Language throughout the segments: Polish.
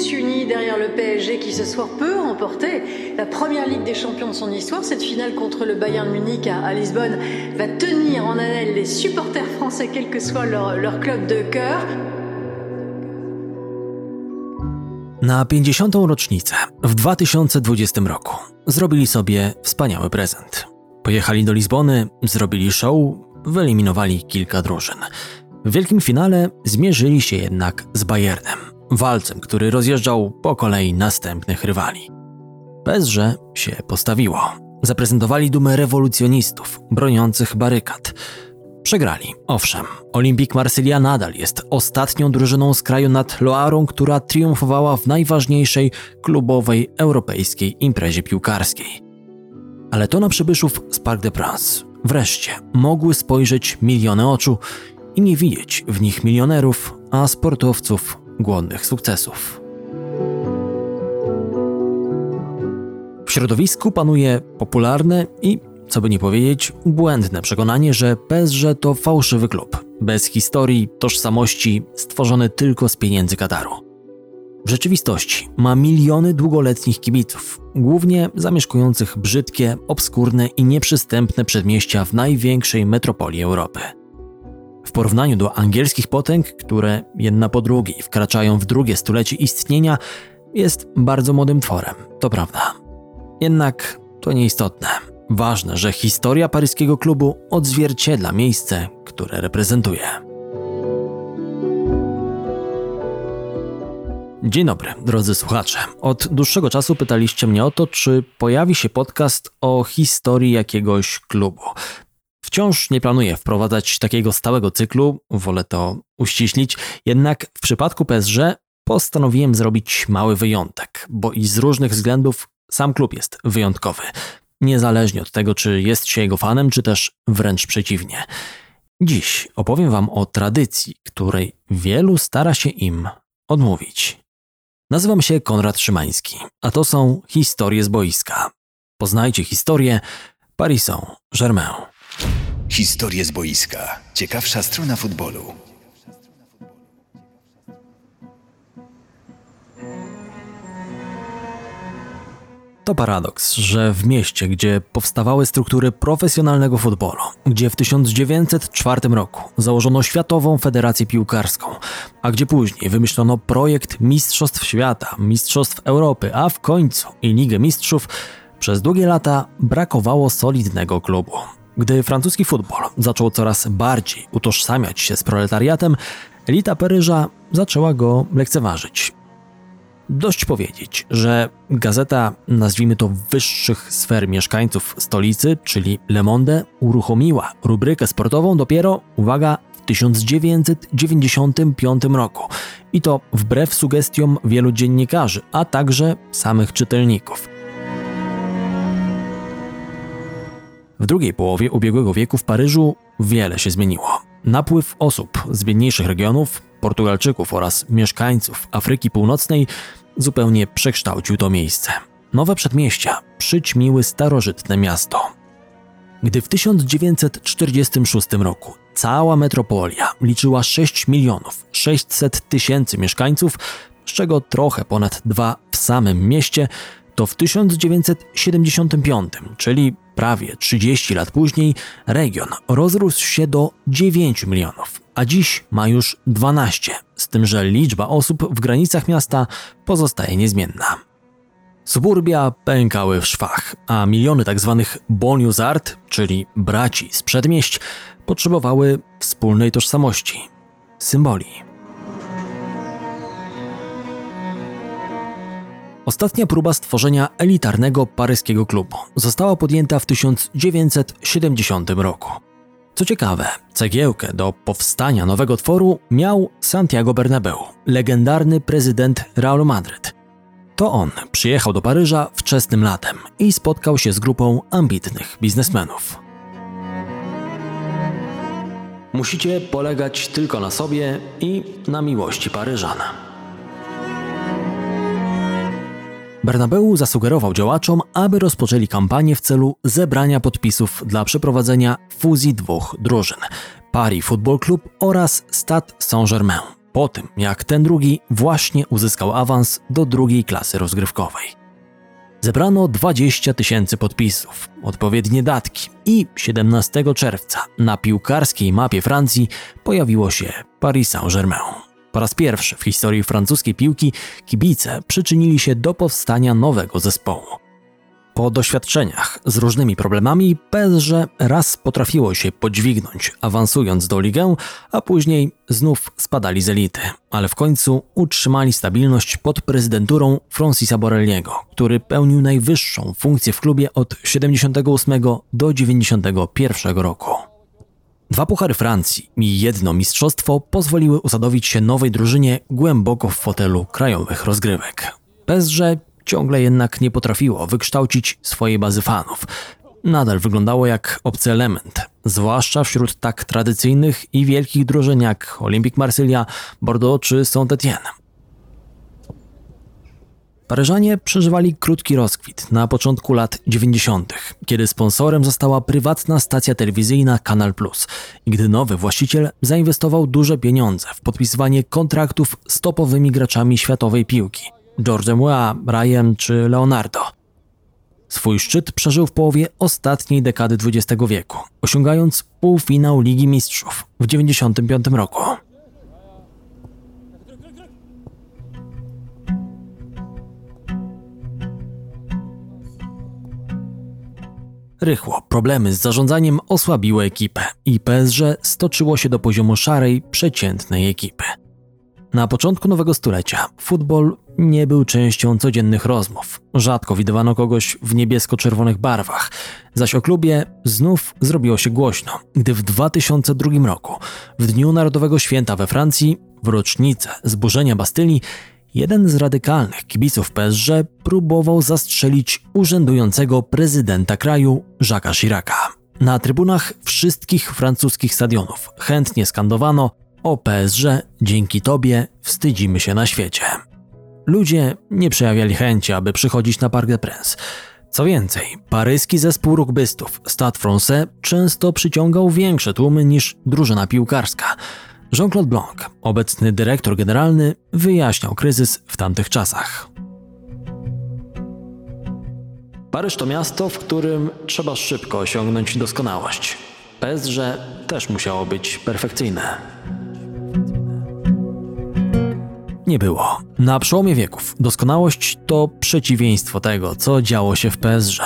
tous unis derrière le PSG qui ce soir peut remporter la première Ligue des Champions de son histoire. Cette finale contre le Bayern Munich à, Lisbonne va tenir en haleine les supporters français, quel que soit leur, leur club de cœur. Na 50. rocznicę w 2020 roku zrobili sobie wspaniały prezent. Pojechali do Lizbony, zrobili show, wyeliminowali kilka drużyn. W wielkim finale zmierzyli się jednak z Bayernem, walcem, który rozjeżdżał po kolei następnych rywali. Bezże się postawiło. Zaprezentowali dumę rewolucjonistów, broniących barykad. Przegrali, owszem. Olimpik Marsylia nadal jest ostatnią drużyną z kraju nad Loarą, która triumfowała w najważniejszej klubowej europejskiej imprezie piłkarskiej. Ale to na przybyszów z Parc des Princes wreszcie mogły spojrzeć miliony oczu i nie widzieć w nich milionerów, a sportowców głodnych sukcesów. W środowisku panuje popularne i, co by nie powiedzieć, błędne przekonanie, że PSG to fałszywy klub, bez historii, tożsamości, stworzony tylko z pieniędzy Kataru. W rzeczywistości ma miliony długoletnich kibiców, głównie zamieszkujących brzydkie, obskurne i nieprzystępne przedmieścia w największej metropolii Europy. W porównaniu do angielskich potęg, które jedna po drugiej wkraczają w drugie stulecie istnienia, jest bardzo młodym tworem, to prawda. Jednak to nieistotne. Ważne, że historia paryskiego klubu odzwierciedla miejsce, które reprezentuje. Dzień dobry, drodzy słuchacze. Od dłuższego czasu pytaliście mnie o to, czy pojawi się podcast o historii jakiegoś klubu. Wciąż nie planuję wprowadzać takiego stałego cyklu, wolę to uściślić, jednak w przypadku PSG postanowiłem zrobić mały wyjątek, bo i z różnych względów sam klub jest wyjątkowy. Niezależnie od tego, czy jest się jego fanem, czy też wręcz przeciwnie. Dziś opowiem Wam o tradycji, której wielu stara się im odmówić. Nazywam się Konrad Szymański, a to są historie z boiska. Poznajcie historię Paris Saint-Germain. Historie z boiska. Ciekawsza strona futbolu. To paradoks, że w mieście, gdzie powstawały struktury profesjonalnego futbolu, gdzie w 1904 roku założono Światową Federację Piłkarską, a gdzie później wymyślono projekt Mistrzostw Świata, Mistrzostw Europy, a w końcu i Ligę Mistrzów, przez długie lata brakowało solidnego klubu. Gdy francuski futbol zaczął coraz bardziej utożsamiać się z proletariatem, elita Paryża zaczęła go lekceważyć. Dość powiedzieć, że gazeta, nazwijmy to wyższych sfer mieszkańców stolicy, czyli Le Monde, uruchomiła rubrykę sportową dopiero, uwaga, w 1995 roku. I to wbrew sugestiom wielu dziennikarzy, a także samych czytelników. W drugiej połowie ubiegłego wieku w Paryżu wiele się zmieniło. Napływ osób z biedniejszych regionów, Portugalczyków oraz mieszkańców Afryki Północnej zupełnie przekształcił to miejsce. Nowe przedmieścia przyćmiły starożytne miasto. Gdy w 1946 roku cała metropolia liczyła 6 milionów 600 tysięcy mieszkańców, z czego trochę ponad dwa w samym mieście, to w 1975, czyli prawie 30 lat później, region rozrósł się do 9 milionów, a dziś ma już 12, z tym że liczba osób w granicach miasta pozostaje niezmienna. Suburbia pękały w szwach, a miliony tzw. Tak boniusart, czyli braci z przedmieść, potrzebowały wspólnej tożsamości, symboli. Ostatnia próba stworzenia elitarnego paryskiego klubu została podjęta w 1970 roku. Co ciekawe, cegiełkę do powstania nowego tworu miał Santiago Bernabeu, legendarny prezydent Realu Madryt. To on przyjechał do Paryża wczesnym latem i spotkał się z grupą ambitnych biznesmenów. Musicie polegać tylko na sobie i na miłości Paryżana. Bernabeu zasugerował działaczom, aby rozpoczęli kampanię w celu zebrania podpisów dla przeprowadzenia fuzji dwóch drużyn Paris Football Club oraz Stade Saint-Germain. po tym jak ten drugi właśnie uzyskał awans do drugiej klasy rozgrywkowej. Zebrano 20 tysięcy podpisów, odpowiednie datki i 17 czerwca na piłkarskiej mapie Francji pojawiło się Paris Saint-Germain. Po raz pierwszy w historii francuskiej piłki kibice przyczynili się do powstania nowego zespołu. Po doświadczeniach z różnymi problemami PSG raz potrafiło się podźwignąć, awansując do ligę, a później znów spadali z elity, ale w końcu utrzymali stabilność pod prezydenturą Francisa Borelliego, który pełnił najwyższą funkcję w klubie od 78 do 91 roku. Dwa puchary Francji i jedno mistrzostwo pozwoliły usadowić się nowej drużynie głęboko w fotelu krajowych rozgrywek. PSG ciągle jednak nie potrafiło wykształcić swojej bazy fanów. Nadal wyglądało jak obcy element, zwłaszcza wśród tak tradycyjnych i wielkich drużyn jak Olympique Marsylia, Bordeaux czy Saint-Étienne. Paryżanie przeżywali krótki rozkwit na początku lat 90., kiedy sponsorem została prywatna stacja telewizyjna Canal Plus i gdy nowy właściciel zainwestował duże pieniądze w podpisywanie kontraktów z topowymi graczami światowej piłki George Weah, Ryan czy Leonardo. Swój szczyt przeżył w połowie ostatniej dekady XX wieku, osiągając półfinał Ligi Mistrzów w 1995 roku. Rychło problemy z zarządzaniem osłabiły ekipę i PSG stoczyło się do poziomu szarej, przeciętnej ekipy. Na początku nowego stulecia futbol nie był częścią codziennych rozmów. Rzadko widywano kogoś w niebiesko-czerwonych barwach, zaś o klubie znów zrobiło się głośno, gdy w 2002 roku, w Dniu Narodowego Święta we Francji, w rocznicę zburzenia Bastylii, jeden z radykalnych kibiców PSG próbował zastrzelić urzędującego prezydenta kraju Jacques'a Chiraca. Na trybunach wszystkich francuskich stadionów chętnie skandowano o PSG dzięki tobie wstydzimy się na świecie. Ludzie nie przejawiali chęci, aby przychodzić na Parc des Princes. Co więcej, paryski zespół rugbystów Stade Francais często przyciągał większe tłumy niż drużyna piłkarska. Jean-Claude Blanc, obecny dyrektor generalny, wyjaśniał kryzys w tamtych czasach. Paryż to miasto, w którym trzeba szybko osiągnąć doskonałość. PSG też musiało być perfekcyjne nie było. Na przełomie wieków doskonałość to przeciwieństwo tego, co działo się w PSG.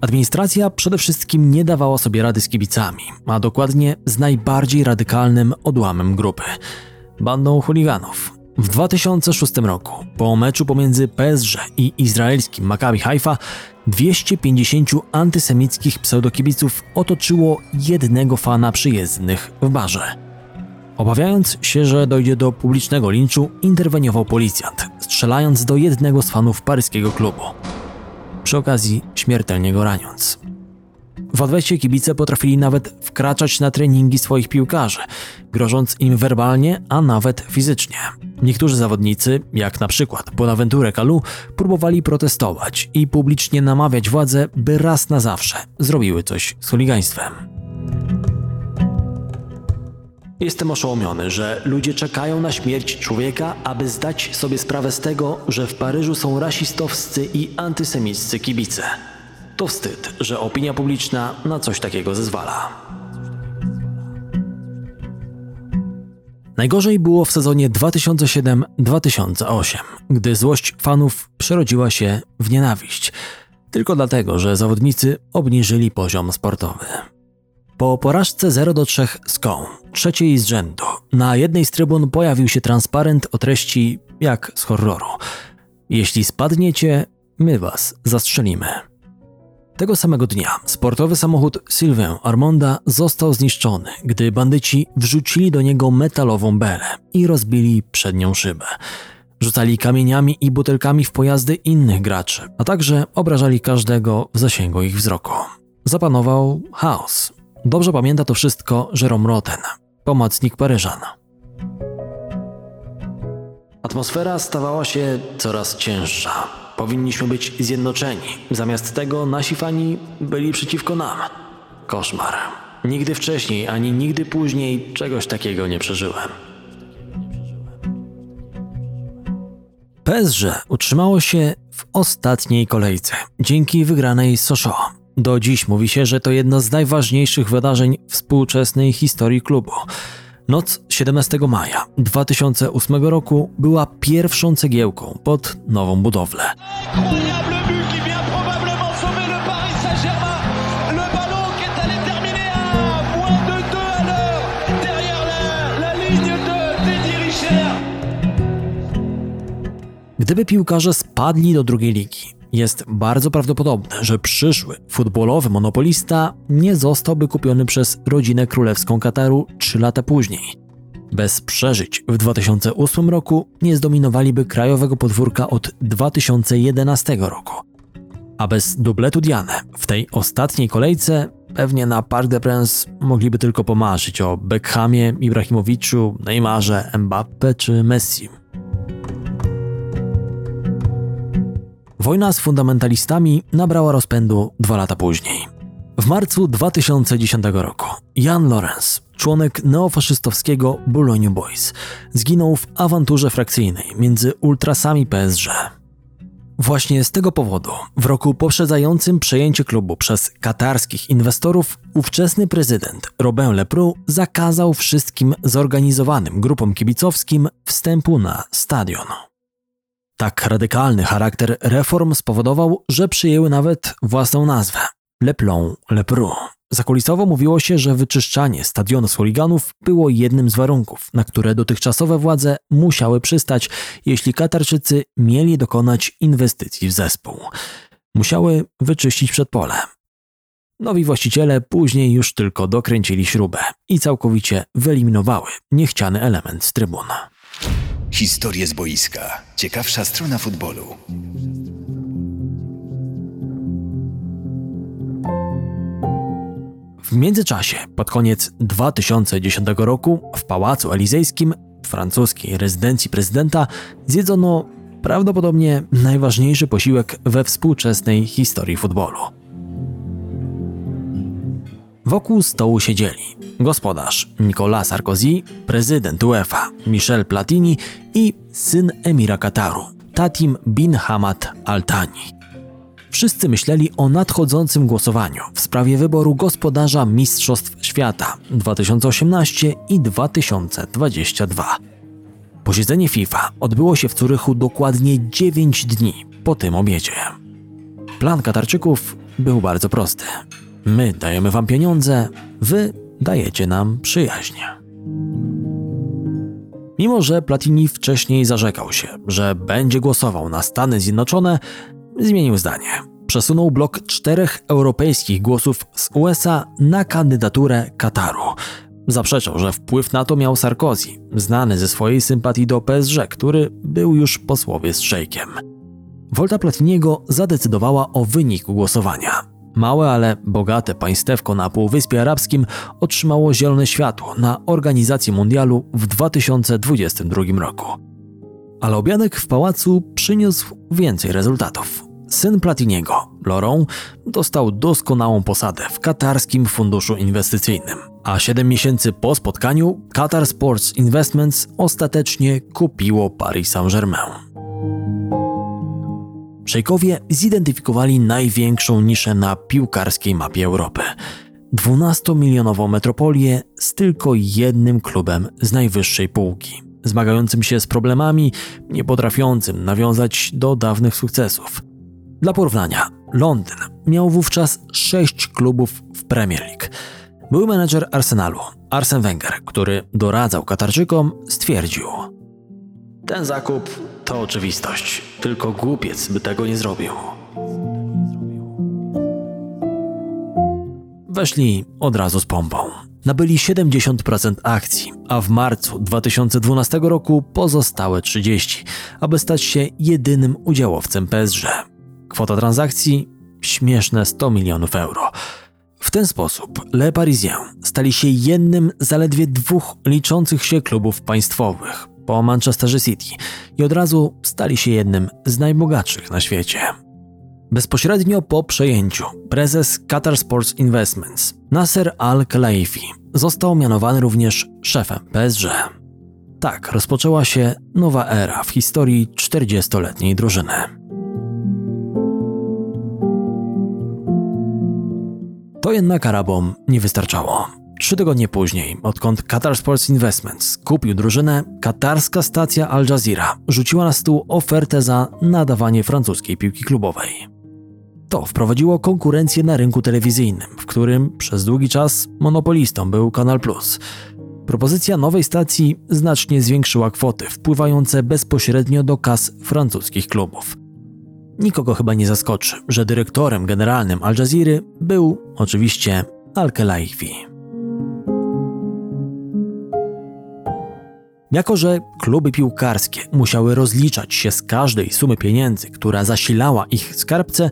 Administracja przede wszystkim nie dawała sobie rady z kibicami, a dokładnie z najbardziej radykalnym odłamem grupy bandą chuliganów. W 2006 roku, po meczu pomiędzy PSG i izraelskim Maccabi Haifa, 250 antysemickich pseudokibiców otoczyło jednego fana przyjezdnych w barze. Obawiając się, że dojdzie do publicznego linczu, interweniował policjant, strzelając do jednego z fanów paryskiego klubu. Przy okazji śmiertelnie go raniąc. W odwecie kibice potrafili nawet wkraczać na treningi swoich piłkarzy, grożąc im werbalnie, a nawet fizycznie. Niektórzy zawodnicy, jak na przykład Bonaventure Kalu, próbowali protestować i publicznie namawiać władze, by raz na zawsze zrobiły coś z chuligaństwem. Jestem oszołomiony, że ludzie czekają na śmierć człowieka, aby zdać sobie sprawę z tego, że w Paryżu są rasistowscy i antysemiccy kibice. To wstyd, że opinia publiczna na coś takiego zezwala. Najgorzej było w sezonie 2007-2008, gdy złość fanów przerodziła się w nienawiść, tylko dlatego, że zawodnicy obniżyli poziom sportowy. Po porażce 0 do 3 z Koł, trzeciej z rzędu, na jednej z trybun pojawił się transparent o treści jak z horroru. Jeśli spadniecie, my was zastrzelimy. Tego samego dnia sportowy samochód Sylvain Armonda został zniszczony, gdy bandyci wrzucili do niego metalową belę i rozbili przednią szybę. Rzucali kamieniami i butelkami w pojazdy innych graczy, a także obrażali każdego w zasięgu ich wzroku. Zapanował chaos. Dobrze pamięta to wszystko Jerome Roten, pomocnik Paryżan. Atmosfera stawała się coraz cięższa. Powinniśmy być zjednoczeni. Zamiast tego nasi fani byli przeciwko nam. Koszmar. Nigdy wcześniej ani nigdy później czegoś takiego nie przeżyłem. PSG utrzymało się w ostatniej kolejce dzięki wygranej z Sochaux. Do dziś mówi się, że to jedno z najważniejszych wydarzeń współczesnej historii klubu. Noc 17 maja 2008 roku była pierwszą cegiełką pod nową budowlę. Gdyby piłkarze spadli do drugiej ligi, jest bardzo prawdopodobne, że przyszły futbolowy monopolista nie zostałby kupiony przez rodzinę królewską Kataru 3 lata później. Bez przeżyć w 2008 roku nie zdominowaliby krajowego podwórka od 2011 roku. A bez dubletu Diane w tej ostatniej kolejce pewnie na Parc des Princes mogliby tylko pomarzyć o Beckhamie, Ibrahimowiczu, Neymarze, Mbappe czy Messi. Wojna z fundamentalistami nabrała rozpędu dwa lata później. W marcu 2010 roku Jan Lorenz, członek neofaszystowskiego Boulogne Boys, zginął w awanturze frakcyjnej między ultrasami PSG. Właśnie z tego powodu, w roku poprzedzającym przejęcie klubu przez katarskich inwestorów, ówczesny prezydent Robin Lepru zakazał wszystkim zorganizowanym grupom kibicowskim wstępu na stadion. Tak radykalny charakter reform spowodował, że przyjęły nawet własną nazwę Le Plon Le. Zakulisowo mówiło się, że wyczyszczanie stadionu z chuliganów było jednym z warunków, na które dotychczasowe władze musiały przystać, jeśli Katarczycy mieli dokonać inwestycji w zespół. Musiały wyczyścić przedpole. Nowi właściciele później już tylko dokręcili śrubę i całkowicie wyeliminowały niechciany element z trybun. Historie z boiska. Ciekawsza strona futbolu. W międzyczasie, pod koniec 2010 roku, w Pałacu Elizejskim, francuskiej rezydencji prezydenta, zjedzono prawdopodobnie najważniejszy posiłek we współczesnej historii futbolu. Wokół stołu siedzieli gospodarz Nicolas Sarkozy, prezydent UEFA Michel Platini i syn emira Kataru, Tatim bin Hamad Al Thani. Wszyscy myśleli o nadchodzącym głosowaniu w sprawie wyboru gospodarza Mistrzostw Świata 2018 i 2022. Posiedzenie FIFA odbyło się w Curychu dokładnie 9 dni po tym obiedzie. Plan Katarczyków był bardzo prosty. My dajemy wam pieniądze, wy dajecie nam przyjaźń. Mimo, że Platini wcześniej zarzekał się, że będzie głosował na Stany Zjednoczone, zmienił zdanie. Przesunął blok czterech europejskich głosów z USA na kandydaturę Kataru. Zaprzeczał, że wpływ na to miał Sarkozy, znany ze swojej sympatii do PSG, który był już posłowie z szejkiem. Volta Platiniego zadecydowała o wyniku głosowania. Małe, ale bogate państewko na Półwyspie Arabskim otrzymało zielone światło na organizację mundialu w 2022 roku. Ale obiadek w pałacu przyniósł więcej rezultatów. Syn Platiniego, Laurent, dostał doskonałą posadę w katarskim funduszu inwestycyjnym, a 7 miesięcy po spotkaniu Qatar Sports Investments ostatecznie kupiło Paris Saint-Germain. Szejkowie zidentyfikowali największą niszę na piłkarskiej mapie Europy. 12-milionową metropolię z tylko jednym klubem z najwyższej półki, zmagającym się z problemami, nie potrafiącym nawiązać do dawnych sukcesów. Dla porównania, Londyn miał wówczas sześć klubów w Premier League. Były menedżer Arsenalu, Arsene Wenger, który doradzał Katarczykom, stwierdził: Ten zakup to oczywistość, tylko głupiec by tego nie zrobił. Weszli od razu z pompą. Nabyli 70% akcji, a w marcu 2012 roku pozostałe 30, aby stać się jedynym udziałowcem PSG. Kwota transakcji śmieszne 100 milionów euro. W ten sposób Le Parisien stali się jednym zaledwie dwóch liczących się klubów państwowych po Manchesterze City i od razu stali się jednym z najbogatszych na świecie. Bezpośrednio po przejęciu prezes Qatar Sports Investments Nasser Al-Khelaifi został mianowany również szefem PSG. Tak rozpoczęła się nowa era w historii 40-letniej drużyny. To jednak Arabom nie wystarczało. Trzy tygodnie później, odkąd Qatar Sports Investments kupił drużynę, katarska stacja Al Jazeera rzuciła na stół ofertę za nadawanie francuskiej piłki klubowej. To wprowadziło konkurencję na rynku telewizyjnym, w którym przez długi czas monopolistą był Kanal Plus. Propozycja nowej stacji znacznie zwiększyła kwoty wpływające bezpośrednio do kas francuskich klubów. Nikogo chyba nie zaskoczy, że dyrektorem generalnym Al Jazeera był oczywiście Al-Khelaifi. Jako, że kluby piłkarskie musiały rozliczać się z każdej sumy pieniędzy, która zasilała ich skarbce,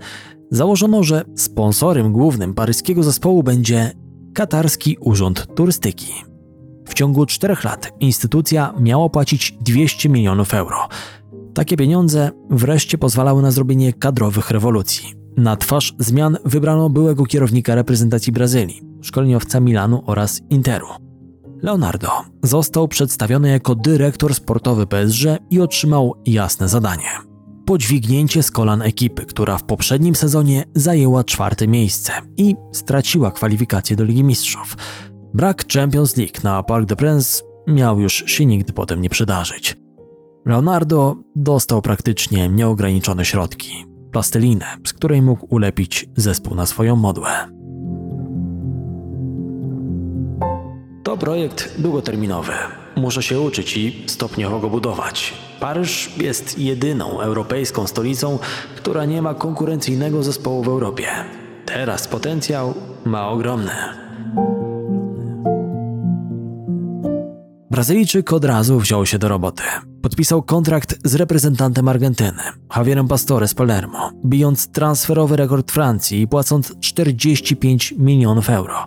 założono, że sponsorem głównym paryskiego zespołu będzie Katarski Urząd Turystyki. W ciągu czterech lat instytucja miała płacić 200 milionów euro. Takie pieniądze wreszcie pozwalały na zrobienie kadrowych rewolucji. Na twarz zmian wybrano byłego kierownika reprezentacji Brazylii, szkoleniowca Milanu oraz Interu. Leonardo został przedstawiony jako dyrektor sportowy PSG i otrzymał jasne zadanie. Podźwignięcie z kolan ekipy, która w poprzednim sezonie zajęła czwarte miejsce i straciła kwalifikacje do Ligi Mistrzów. Brak Champions League na Parc des Princes miał już się nigdy potem nie przydarzyć. Leonardo dostał praktycznie nieograniczone środki, plastelinę, z której mógł ulepić zespół na swoją modłę. To projekt długoterminowy. Muszę się uczyć i stopniowo go budować. Paryż jest jedyną europejską stolicą, która nie ma konkurencyjnego zespołu w Europie. Teraz potencjał ma ogromny. Brazylijczyk od razu wziął się do roboty. Podpisał kontrakt z reprezentantem Argentyny, Javierem Pastore z Palermo, bijąc transferowy rekord Francji i płacąc 45 milionów euro.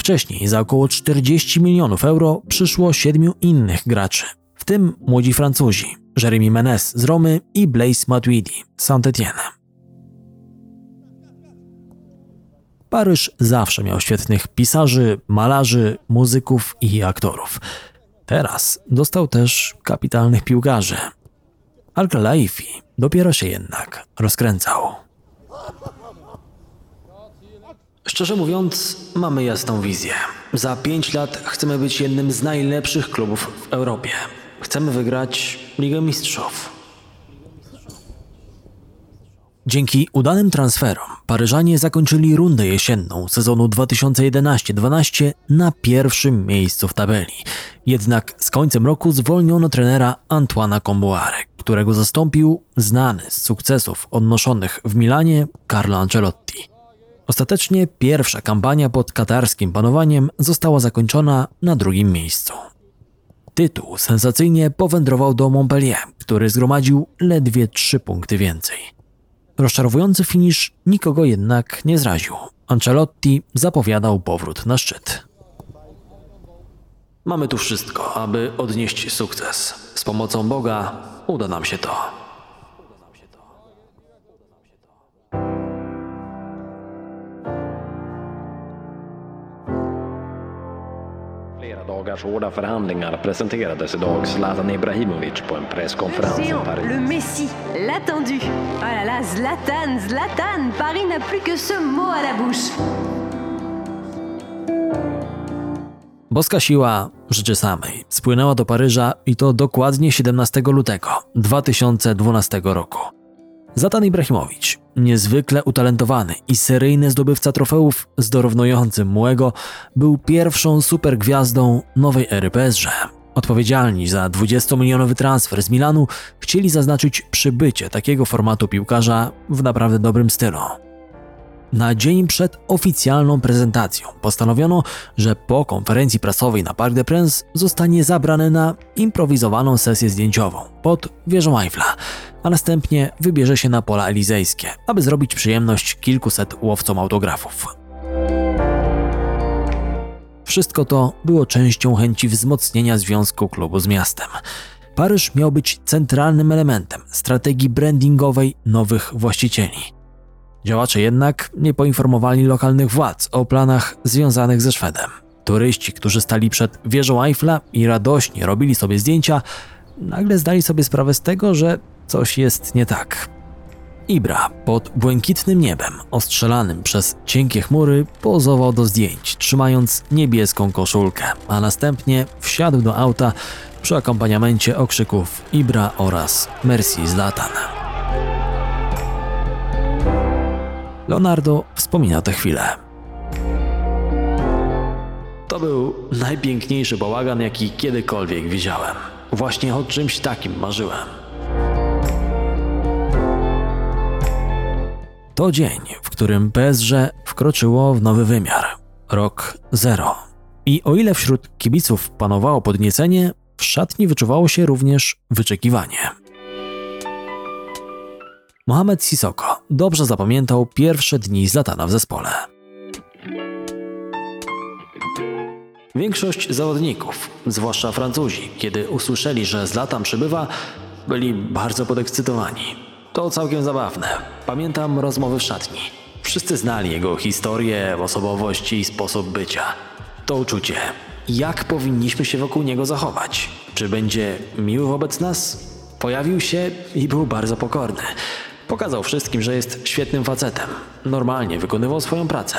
Wcześniej za około 40 milionów euro przyszło siedmiu innych graczy, w tym młodzi Francuzi, Jeremy Menes z Romy i Blaise Matuidi z Saint-Étienne. Paryż zawsze miał świetnych pisarzy, malarzy, muzyków i aktorów. Teraz dostał też kapitalnych piłkarzy. Al-Khelaifi dopiero się jednak rozkręcał. Szczerze mówiąc, mamy jasną wizję. Za pięć lat chcemy być jednym z najlepszych klubów w Europie. Chcemy wygrać Ligę Mistrzów. Dzięki udanym transferom Paryżanie zakończyli rundę jesienną sezonu 2011-12 na pierwszym miejscu w tabeli. Jednak z końcem roku zwolniono trenera Antoana Comboire, którego zastąpił znany z sukcesów odnoszonych w Milanie Carlo Ancelotti. Ostatecznie pierwsza kampania pod katarskim panowaniem została zakończona na drugim miejscu. Tytuł sensacyjnie powędrował do Montpellier, który zgromadził ledwie trzy punkty więcej. Rozczarowujący finisz nikogo jednak nie zraził. Ancelotti zapowiadał powrót na szczyt. Mamy tu wszystko, aby odnieść sukces. Z pomocą Boga uda nam się to. Dagars hårda förhandlingar presenterades idag Zlatan Ibrahimovic på en presskonferens i Paris. le Messi, l'attendu. Oh là là, Zlatan, Zlatan, Paris n'a plus que ce mot à la bouche. Boska siła rzeczy samej spłynęła do Paryża i to dokładnie 17 lutego 2012 roku. Zatan Ibrahimowicz, niezwykle utalentowany i seryjny zdobywca trofeów z dorównującym Muego, był pierwszą supergwiazdą nowej ery PSG. Odpowiedzialni za 20-milionowy transfer z Milanu chcieli zaznaczyć przybycie takiego formatu piłkarza w naprawdę dobrym stylu. Na dzień przed oficjalną prezentacją postanowiono, że po konferencji prasowej na Parc des Princes zostanie zabrany na improwizowaną sesję zdjęciową pod wieżą Eiffla, a następnie wybierze się na pola elizejskie, aby zrobić przyjemność kilkuset łowcom autografów. Wszystko to było częścią chęci wzmocnienia związku klubu z miastem. Paryż miał być centralnym elementem strategii brandingowej nowych właścicieli. Działacze jednak nie poinformowali lokalnych władz o planach związanych ze Szwedem. Turyści, którzy stali przed wieżą Eiffla i radośnie robili sobie zdjęcia, nagle zdali sobie sprawę z tego, że coś jest nie tak. Ibra pod błękitnym niebem, ostrzelanym przez cienkie chmury, pozował do zdjęć, trzymając niebieską koszulkę, a następnie wsiadł do auta przy akompaniamencie okrzyków Ibra oraz Merci Zlatan. Leonardo wspomina tę chwilę. To był najpiękniejszy bałagan, jaki kiedykolwiek widziałem. Właśnie o czymś takim marzyłem. To dzień, w którym PSG wkroczyło w nowy wymiar rok zero. I o ile wśród kibiców panowało podniecenie, w szatni wyczuwało się również wyczekiwanie. Mohamed Sissoko dobrze zapamiętał pierwsze dni Zlatana w zespole. Większość zawodników, zwłaszcza Francuzi, kiedy usłyszeli, że Zlatan przybywa, byli bardzo podekscytowani. To całkiem zabawne. Pamiętam rozmowy w szatni. Wszyscy znali jego historię, osobowość i sposób bycia. To uczucie. Jak powinniśmy się wokół niego zachować? Czy będzie miły wobec nas? Pojawił się i był bardzo pokorny. Pokazał wszystkim, że jest świetnym facetem. Normalnie wykonywał swoją pracę.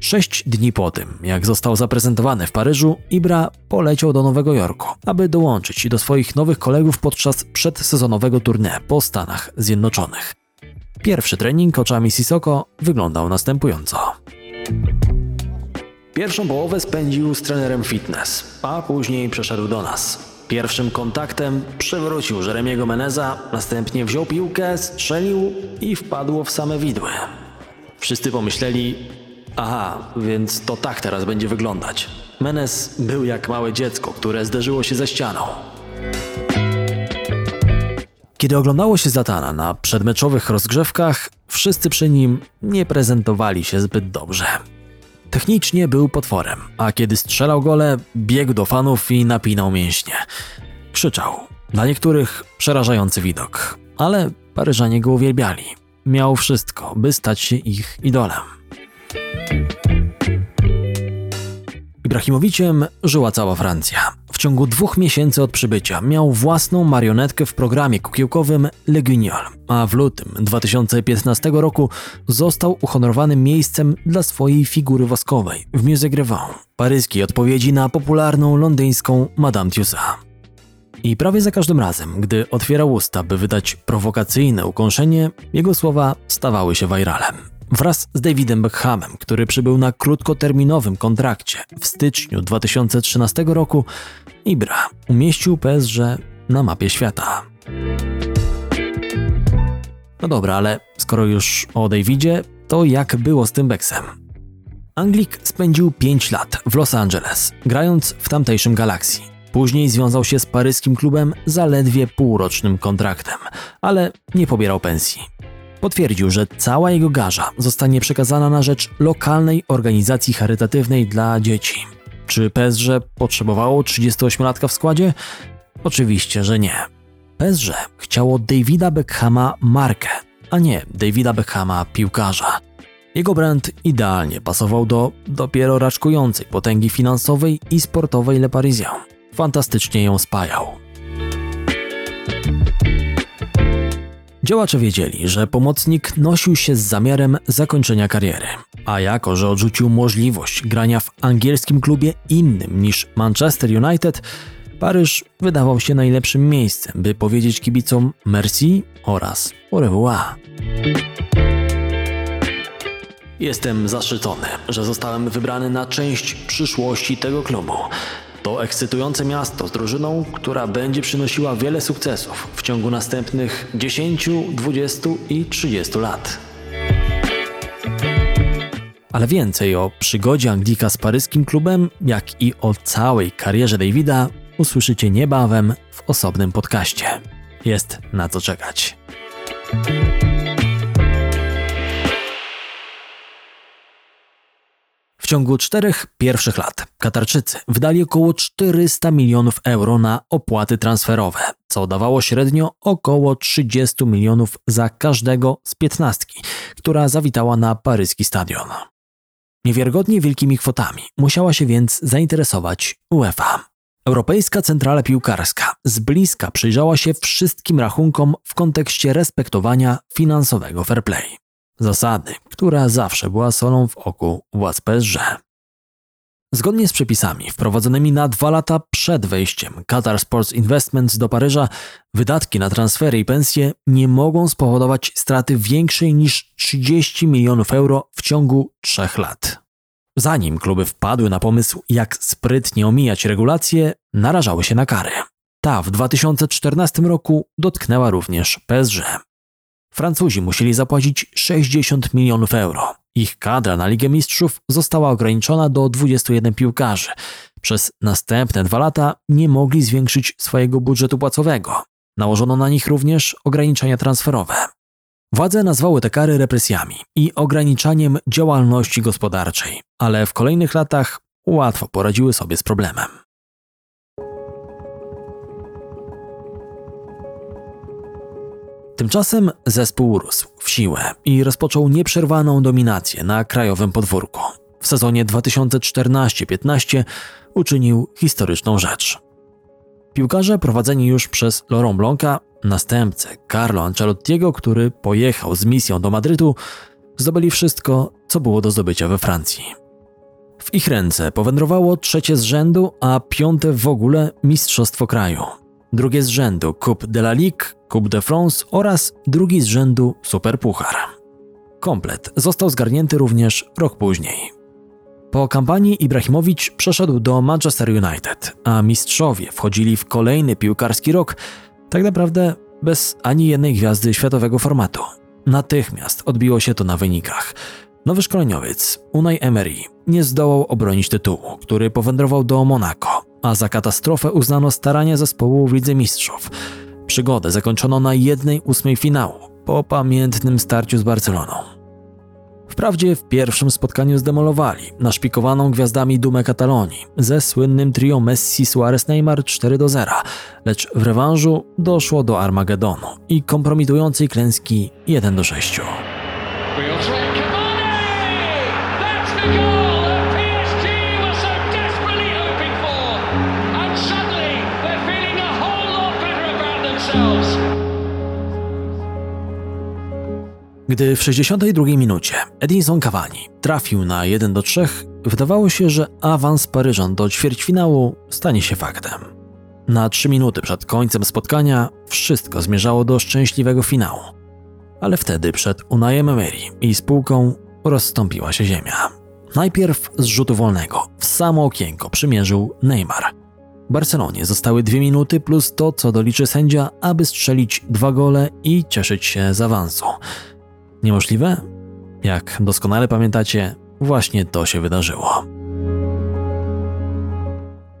Sześć dni po tym, jak został zaprezentowany w Paryżu, Ibra poleciał do Nowego Jorku, aby dołączyć do swoich nowych kolegów podczas przedsezonowego tournée po Stanach Zjednoczonych. Pierwszy trening oczami Sissoko wyglądał następująco. Pierwszą połowę spędził z trenerem fitness, a później przeszedł do nas. Pierwszym kontaktem przewrócił Jeremiego Meneza, następnie wziął piłkę, strzelił i wpadło w same widły. Wszyscy pomyśleli, aha, więc to tak teraz będzie wyglądać. Menez był jak małe dziecko, które zderzyło się ze ścianą. Kiedy oglądało się Zatana na przedmeczowych rozgrzewkach, wszyscy przy nim nie prezentowali się zbyt dobrze. Technicznie był potworem, a kiedy strzelał gole, biegł do fanów i napinał mięśnie. Krzyczał. Dla niektórych przerażający widok, ale Paryżanie go uwielbiali. Miał wszystko, by stać się ich idolem. Ibrahimowiciem żyła cała Francja. W ciągu dwóch miesięcy od przybycia miał własną marionetkę w programie kukiełkowym Le Guignol, a w lutym 2015 roku został uhonorowany miejscem dla swojej figury woskowej w Musée Grevin, paryskiej odpowiedzi na popularną londyńską Madame Tussauds. I prawie za każdym razem, gdy otwierał usta, by wydać prowokacyjne ukąszenie, jego słowa stawały się viralem. Wraz z Davidem Beckhamem, który przybył na krótkoterminowym kontrakcie w styczniu 2013 roku, Ibra umieścił PSG na mapie świata. No dobra, ale skoro już o Davidzie, to jak było z tym Beksem? Anglik spędził 5 lat w Los Angeles, grając w tamtejszym Galaxii. Później związał się z paryskim klubem zaledwie półrocznym kontraktem, ale nie pobierał pensji. Potwierdził, że cała jego garza zostanie przekazana na rzecz lokalnej organizacji charytatywnej dla dzieci. Czy PSG potrzebowało 38-latka w składzie? Oczywiście, że nie. PSG chciało Davida Beckhama markę, a nie Davida Beckhama piłkarza. Jego brand idealnie pasował do dopiero raczkującej potęgi finansowej i sportowej Le Parisien. Fantastycznie ją spajał. Działacze wiedzieli, że pomocnik nosił się z zamiarem zakończenia kariery, a jako, że odrzucił możliwość grania w angielskim klubie innym niż Manchester United, Paryż wydawał się najlepszym miejscem, by powiedzieć kibicom merci oraz au revoir. Jestem zaszczycony, że zostałem wybrany na część przyszłości tego klubu. To ekscytujące miasto z drużyną, która będzie przynosiła wiele sukcesów w ciągu następnych 10, 20 i 30 lat. Ale więcej o przygodzie Anglika z paryskim klubem, jak i o całej karierze Davida usłyszycie niebawem w osobnym podcaście. Jest na co czekać. W ciągu czterech pierwszych lat Katarczycy wydali około 400 milionów euro na opłaty transferowe, co dawało średnio około 30 milionów za każdego z piętnastki, która zawitała na paryski stadion. Niewiarygodnie wielkimi kwotami musiała się więc zainteresować UEFA. Europejska Centrala Piłkarska z bliska przyjrzała się wszystkim rachunkom w kontekście respektowania finansowego fair play. Zasady, która zawsze była solą w oku władz PSG. Zgodnie z przepisami wprowadzonymi na dwa lata przed wejściem Qatar Sports Investments do Paryża, wydatki na transfery i pensje nie mogą spowodować straty większej niż 30 milionów euro w ciągu trzech lat. Zanim kluby wpadły na pomysł, jak sprytnie omijać regulacje, narażały się na kary. Ta w 2014 roku dotknęła również PSG. Francuzi musieli zapłacić 60 milionów euro. Ich kadra na Ligę Mistrzów została ograniczona do 21 piłkarzy. Przez następne dwa lata nie mogli zwiększyć swojego budżetu płacowego. Nałożono na nich również ograniczenia transferowe. Władze nazwały te kary represjami i ograniczaniem działalności gospodarczej, ale w kolejnych latach łatwo poradziły sobie z problemem. Tymczasem zespół rósł w siłę i rozpoczął nieprzerwaną dominację na krajowym podwórku. W sezonie 2014-15 uczynił historyczną rzecz. Piłkarze prowadzeni już przez Laurent Blanca, następcę Carlo Ancelottiego, który pojechał z misją do Madrytu, zdobyli wszystko, co było do zdobycia we Francji. W ich ręce powędrowało trzecie z rzędu, a piąte w ogóle mistrzostwo kraju. Drugie z rzędu Coupe de la Ligue, Coupe de France oraz drugi z rzędu Superpuchar. Komplet został zgarnięty również rok później. Po kampanii Ibrahimowicz przeszedł do Manchester United, a mistrzowie wchodzili w kolejny piłkarski rok, tak naprawdę bez ani jednej gwiazdy światowego formatu. Natychmiast odbiło się to na wynikach. Nowy szkoleniowiec, Unai Emery, nie zdołał obronić tytułu, który powędrował do Monaco, a za katastrofę uznano starania zespołu w Lidze Mistrzów. Przygodę zakończono na jednej ósmej finału, po pamiętnym starciu z Barceloną. Wprawdzie w pierwszym spotkaniu zdemolowali naszpikowaną gwiazdami dumę Katalonii ze słynnym trio Messi, Suarez, Neymar 4 do 0, lecz w rewanżu doszło do Armagedonu i kompromitującej klęski 1 do 6. Gdy w 62 minucie Edinson Cavani trafił na 1 do 3, wydawało się, że awans Paryżan do ćwierćfinału stanie się faktem. Na 3 minuty przed końcem spotkania wszystko zmierzało do szczęśliwego finału. Ale wtedy przed Unajem Emery i spółką rozstąpiła się ziemia. Najpierw z rzutu wolnego w samo okienko przymierzył Neymar. Barcelonie zostały dwie minuty plus to, co doliczy sędzia, aby strzelić dwa gole i cieszyć się z awansu. Niemożliwe? Jak doskonale pamiętacie, właśnie to się wydarzyło.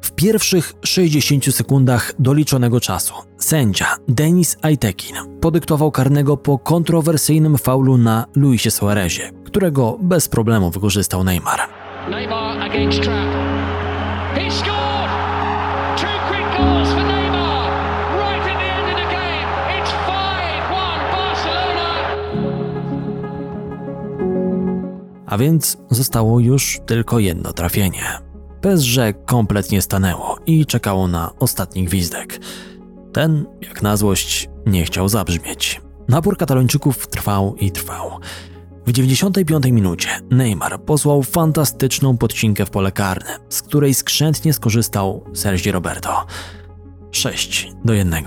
W pierwszych 60 sekundach doliczonego czasu sędzia Denis Ajtekin podyktował karnego po kontrowersyjnym faulu na Luisie Suarezie, którego bez problemu wykorzystał Neymar. Neymar A więc zostało już tylko jedno trafienie. PSG kompletnie stanęło i czekało na ostatni gwizdek. Ten, jak na złość, nie chciał zabrzmieć. Napór katalończyków trwał i trwał. W 95 minucie Neymar posłał fantastyczną podcinkę w pole karne, z której skrzętnie skorzystał Sergi Roberto. 6 do 1.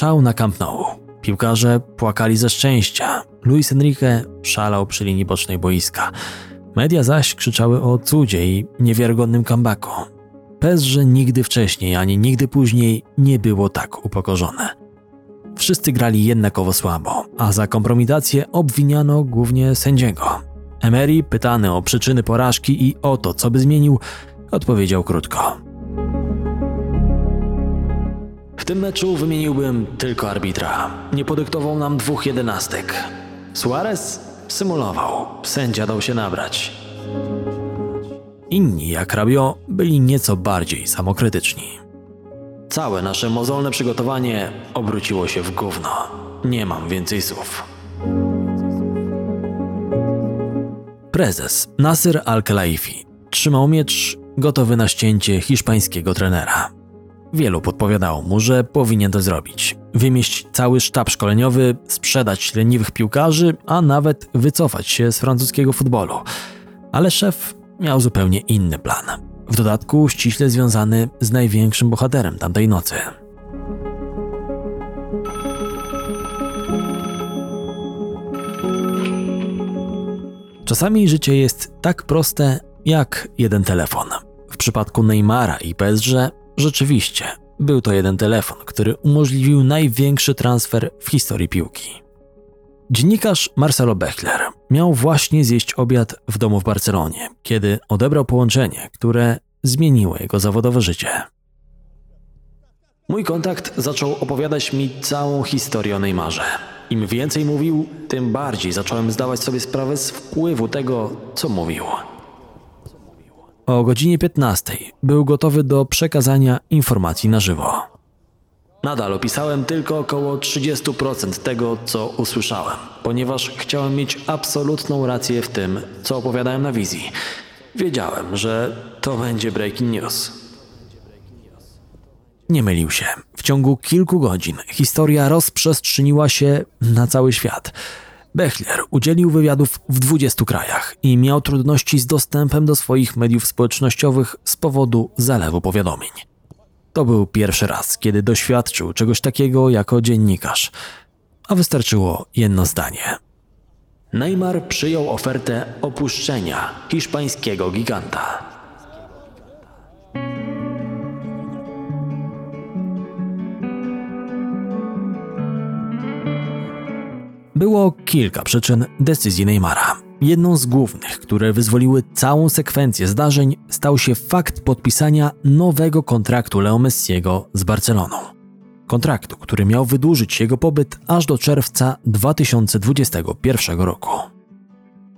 Szał na Camp Nou. Piłkarze płakali ze szczęścia. Luis Enrique szalał przy linii bocznej boiska. Media zaś krzyczały o cudzie i niewiarygodnym comebacku. PSG nigdy wcześniej ani nigdy później nie było tak upokorzone. Wszyscy grali jednakowo słabo, a za kompromitację obwiniano głównie sędziego. Emery, pytany o przyczyny porażki i o to, co by zmienił, odpowiedział krótko. W tym meczu wymieniłbym tylko arbitra. Nie podyktował nam dwóch jedenastek. Suarez symulował, sędzia dał się nabrać. Inni, jak Rabio, byli nieco bardziej samokrytyczni. Całe nasze mozolne przygotowanie obróciło się w gówno. Nie mam więcej słów. Prezes Nasir Al-Khelaifi trzymał miecz gotowy na ścięcie hiszpańskiego trenera. Wielu podpowiadało mu, że powinien to zrobić. Wymieść cały sztab szkoleniowy, sprzedać leniwych piłkarzy, a nawet wycofać się z francuskiego futbolu. Ale szef miał zupełnie inny plan. W dodatku ściśle związany z największym bohaterem tamtej nocy. Czasami życie jest tak proste jak jeden telefon. W przypadku Neymara i PSG rzeczywiście był to jeden telefon, który umożliwił największy transfer w historii piłki. Dziennikarz Marcelo Bechler miał właśnie zjeść obiad w domu w Barcelonie, kiedy odebrał połączenie, które zmieniło jego zawodowe życie. Mój kontakt zaczął opowiadać mi całą historię o Neymarze. Im więcej mówił, tym bardziej zacząłem zdawać sobie sprawę z wpływu tego, co mówił. O godzinie 15 był gotowy do przekazania informacji na żywo. Nadal opisałem tylko około 30% tego, co usłyszałem, ponieważ chciałem mieć absolutną rację w tym, co opowiadałem na wizji. Wiedziałem, że to będzie breaking news. Nie mylił się. W ciągu kilku godzin historia rozprzestrzeniła się na cały świat. Bechler udzielił wywiadów w 20 krajach i miał trudności z dostępem do swoich mediów społecznościowych z powodu zalewu powiadomień. To był pierwszy raz, kiedy doświadczył czegoś takiego jako dziennikarz, a wystarczyło jedno zdanie. Neymar przyjął ofertę opuszczenia hiszpańskiego giganta. Było kilka przyczyn decyzji Neymara. Jedną z głównych, które wyzwoliły całą sekwencję zdarzeń, stał się fakt podpisania nowego kontraktu Leo Messiego z Barceloną. Kontraktu, który miał wydłużyć jego pobyt aż do czerwca 2021 roku.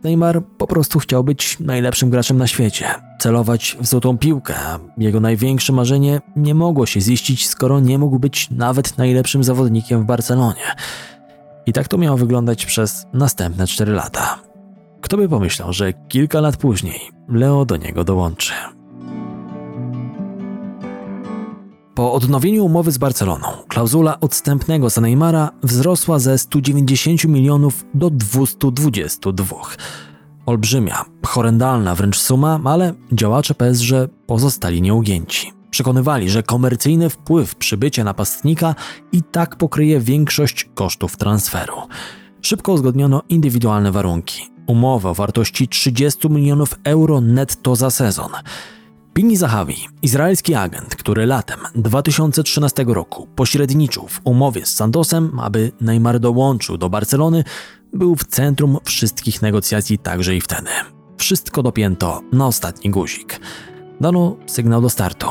Neymar po prostu chciał być najlepszym graczem na świecie, celować w złotą piłkę, a jego największe marzenie nie mogło się ziścić, skoro nie mógł być nawet najlepszym zawodnikiem w Barcelonie. I tak to miało wyglądać przez następne 4 lata. Kto by pomyślał, że kilka lat później Leo do niego dołączy. Po odnowieniu umowy z Barceloną, klauzula odstępnego za Neymara wzrosła ze 190 milionów do 222. Olbrzymia, horrendalna wręcz suma, ale działacze PSG pozostali nieugięci. Przekonywali, że komercyjny wpływ przybycia napastnika i tak pokryje większość kosztów transferu. Szybko uzgodniono indywidualne warunki. Umowę o wartości 30 milionów euro netto za sezon. Pini Zahawi, izraelski agent, który latem 2013 roku pośredniczył w umowie z Santosem, aby Neymar dołączył do Barcelony, był w centrum wszystkich negocjacji także i wtedy. Wszystko dopięto na ostatni guzik. Dano sygnał do startu.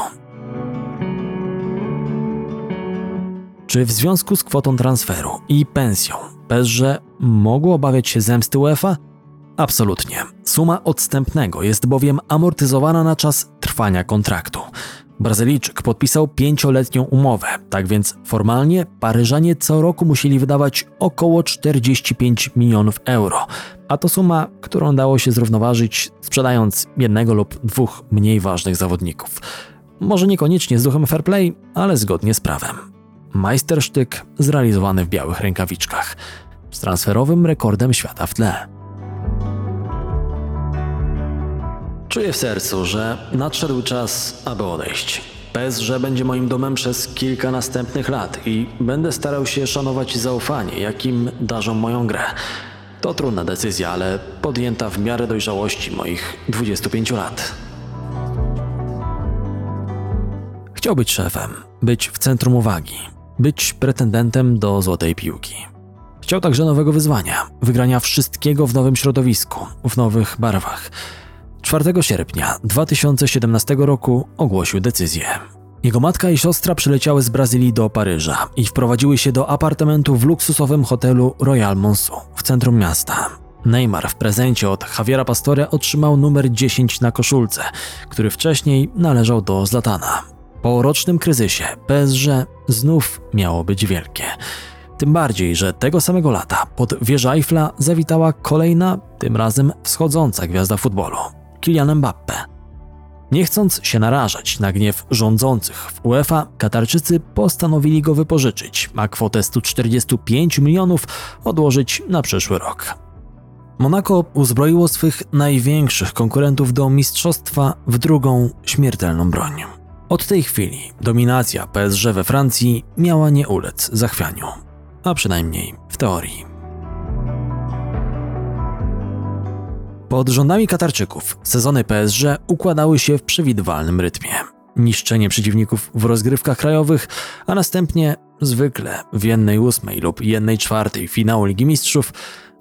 Czy w związku z kwotą transferu i pensją PSG mogło obawiać się zemsty UEFA? Absolutnie. Suma odstępnego jest bowiem amortyzowana na czas trwania kontraktu. Brazylijczyk podpisał pięcioletnią umowę, tak więc formalnie Paryżanie co roku musieli wydawać około 45 milionów euro, a to suma, którą dało się zrównoważyć sprzedając jednego lub dwóch mniej ważnych zawodników. Może niekoniecznie z duchem fair play, ale zgodnie z prawem. Majstersztyk zrealizowany w białych rękawiczkach, z transferowym rekordem świata w tle. Czuję w sercu, że nadszedł czas, aby odejść. PSG będzie moim domem przez kilka następnych lat i będę starał się szanować zaufanie, jakim darzą moją grę. To trudna decyzja, ale podjęta w miarę dojrzałości moich 25 lat. Chciał być szefem, być w centrum uwagi, być pretendentem do złotej piłki. Chciał także nowego wyzwania, wygrania wszystkiego w nowym środowisku, w nowych barwach. 4 sierpnia 2017 roku ogłosił decyzję. Jego matka i siostra przyleciały z Brazylii do Paryża i wprowadziły się do apartamentu w luksusowym hotelu Royal Monceau w centrum miasta. Neymar w prezencie od Javiera Pastore otrzymał numer 10 na koszulce, który wcześniej należał do Zlatana. Po rocznym kryzysie PSG znów miało być wielkie. Tym bardziej, że tego samego lata pod wieżę Eiffla zawitała kolejna, tym razem wschodząca gwiazda futbolu Kylian Mbappe. Nie chcąc się narażać na gniew rządzących w UEFA, Katarczycy postanowili go wypożyczyć, a kwotę 145 milionów odłożyć na przyszły rok. Monaco uzbroiło swych największych konkurentów do mistrzostwa w drugą śmiertelną broń. Od tej chwili dominacja PSG we Francji miała nie ulec zachwianiu, a przynajmniej w teorii. Pod rządami Katarczyków sezony PSG układały się w przewidywalnym rytmie. Niszczenie przeciwników w rozgrywkach krajowych, a następnie zwykle w jednej ósmej lub jednej czwartej finału Ligi Mistrzów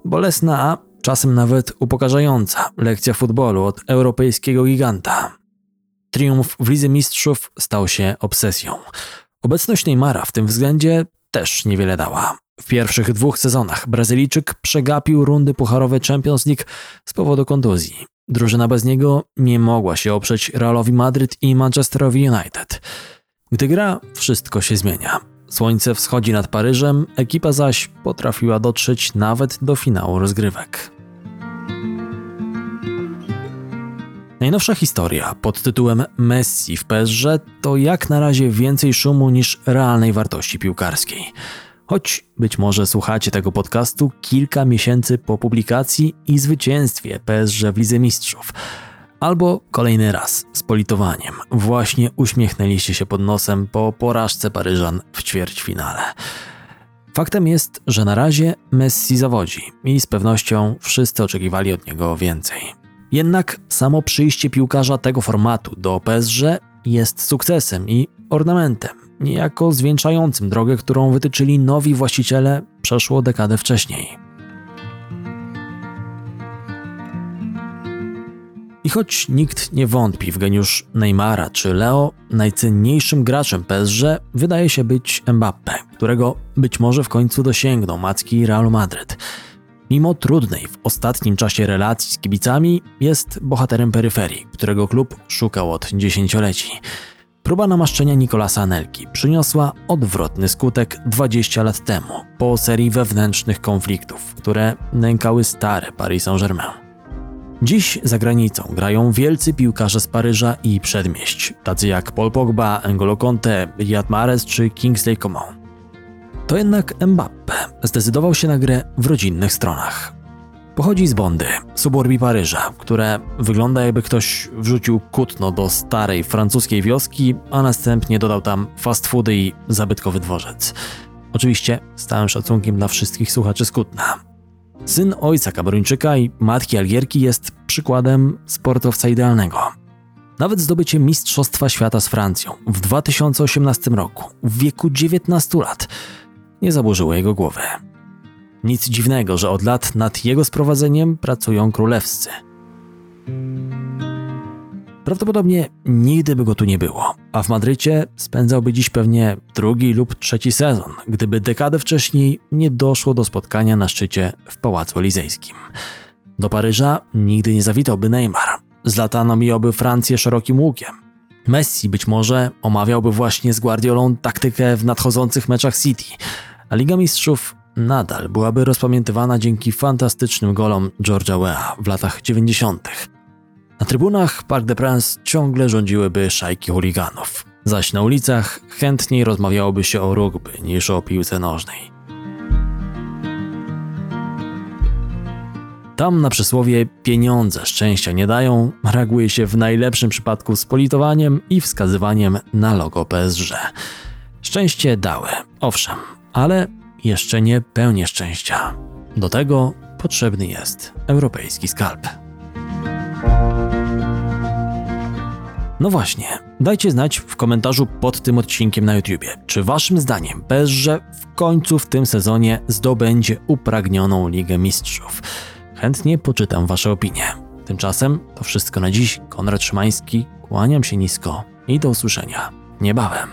bolesna, a czasem nawet upokarzająca lekcja futbolu od europejskiego giganta. Triumf w Lidze Mistrzów stał się obsesją. Obecność Neymara w tym względzie też niewiele dała. W pierwszych dwóch sezonach Brazylijczyk przegapił rundy pucharowe Champions League z powodu kontuzji. Drużyna bez niego nie mogła się oprzeć Realowi Madryt i Manchesterowi United. Gdy gra, wszystko się zmienia. Słońce wschodzi nad Paryżem, ekipa zaś potrafiła dotrzeć nawet do finału rozgrywek. Najnowsza historia pod tytułem Messi w PSG to jak na razie więcej szumu niż realnej wartości piłkarskiej. Choć być może słuchacie tego podcastu kilka miesięcy po publikacji i zwycięstwie PSG w Lidze Mistrzów. Albo kolejny raz z politowaniem właśnie uśmiechnęliście się pod nosem po porażce Paryżan w ćwierćfinale. Faktem jest, że na razie Messi zawodzi i z pewnością wszyscy oczekiwali od niego więcej. Jednak samo przyjście piłkarza tego formatu do PSG jest sukcesem i ornamentem, niejako zwieńczającym drogę, którą wytyczyli nowi właściciele przeszło dekadę wcześniej. I choć nikt nie wątpi w geniusz Neymara czy Leo, najcenniejszym graczem PSG wydaje się być Mbappe, którego być może w końcu dosięgną macki Realu Madryt. Mimo trudnej w ostatnim czasie relacji z kibicami, jest bohaterem peryferii, którego klub szukał od dziesięcioleci. Próba namaszczenia Nikolasa Anelki przyniosła odwrotny skutek 20 lat temu, po serii wewnętrznych konfliktów, które nękały stare Paris Saint-Germain. Dziś za granicą grają wielcy piłkarze z Paryża i przedmieść, tacy jak Paul Pogba, N'Golo Conte, Riyad Mahrez czy Kingsley Coman. To jednak Mbappe zdecydował się na grę w rodzinnych stronach. Pochodzi z Bondy, suburbii Paryża, które wygląda jakby ktoś wrzucił kutno do starej francuskiej wioski, a następnie dodał tam fast foody i zabytkowy dworzec. Oczywiście z całym szacunkiem dla wszystkich słuchaczy z Kutna. Syn ojca Kameruńczyka i matki Algierki jest przykładem sportowca idealnego. Nawet zdobycie Mistrzostwa Świata z Francją w 2018 roku, w wieku 19 lat, nie zaburzyło jego głowy. Nic dziwnego, że od lat nad jego sprowadzeniem pracują królewscy. Prawdopodobnie nigdy by go tu nie było, a w Madrycie spędzałby dziś pewnie drugi lub trzeci sezon, gdyby dekadę wcześniej nie doszło do spotkania na szczycie w Pałacu Elizejskim. Do Paryża nigdy nie zawitałby Neymar. Zlatano mijałby Francję szerokim łukiem. Messi być może omawiałby właśnie z Guardiolą taktykę w nadchodzących meczach City, a Liga Mistrzów nadal byłaby rozpamiętywana dzięki fantastycznym golom George'a Weah w latach 90. Na trybunach Parc des Princes ciągle rządziłyby szajki chuliganów, zaś na ulicach chętniej rozmawiałoby się o rugby niż o piłce nożnej. Tam na przysłowie pieniądze szczęścia nie dają, reaguje się w najlepszym przypadku z politowaniem i wskazywaniem na logo PSG. Szczęście dały, owszem, ale jeszcze nie pełnię szczęścia. Do tego potrzebny jest europejski skalp. No właśnie, dajcie znać w komentarzu pod tym odcinkiem na YouTubie, czy waszym zdaniem PSG w końcu w tym sezonie zdobędzie upragnioną Ligę Mistrzów. Chętnie poczytam wasze opinie. Tymczasem to wszystko na dziś. Konrad Szymański, kłaniam się nisko i do usłyszenia. niebawem.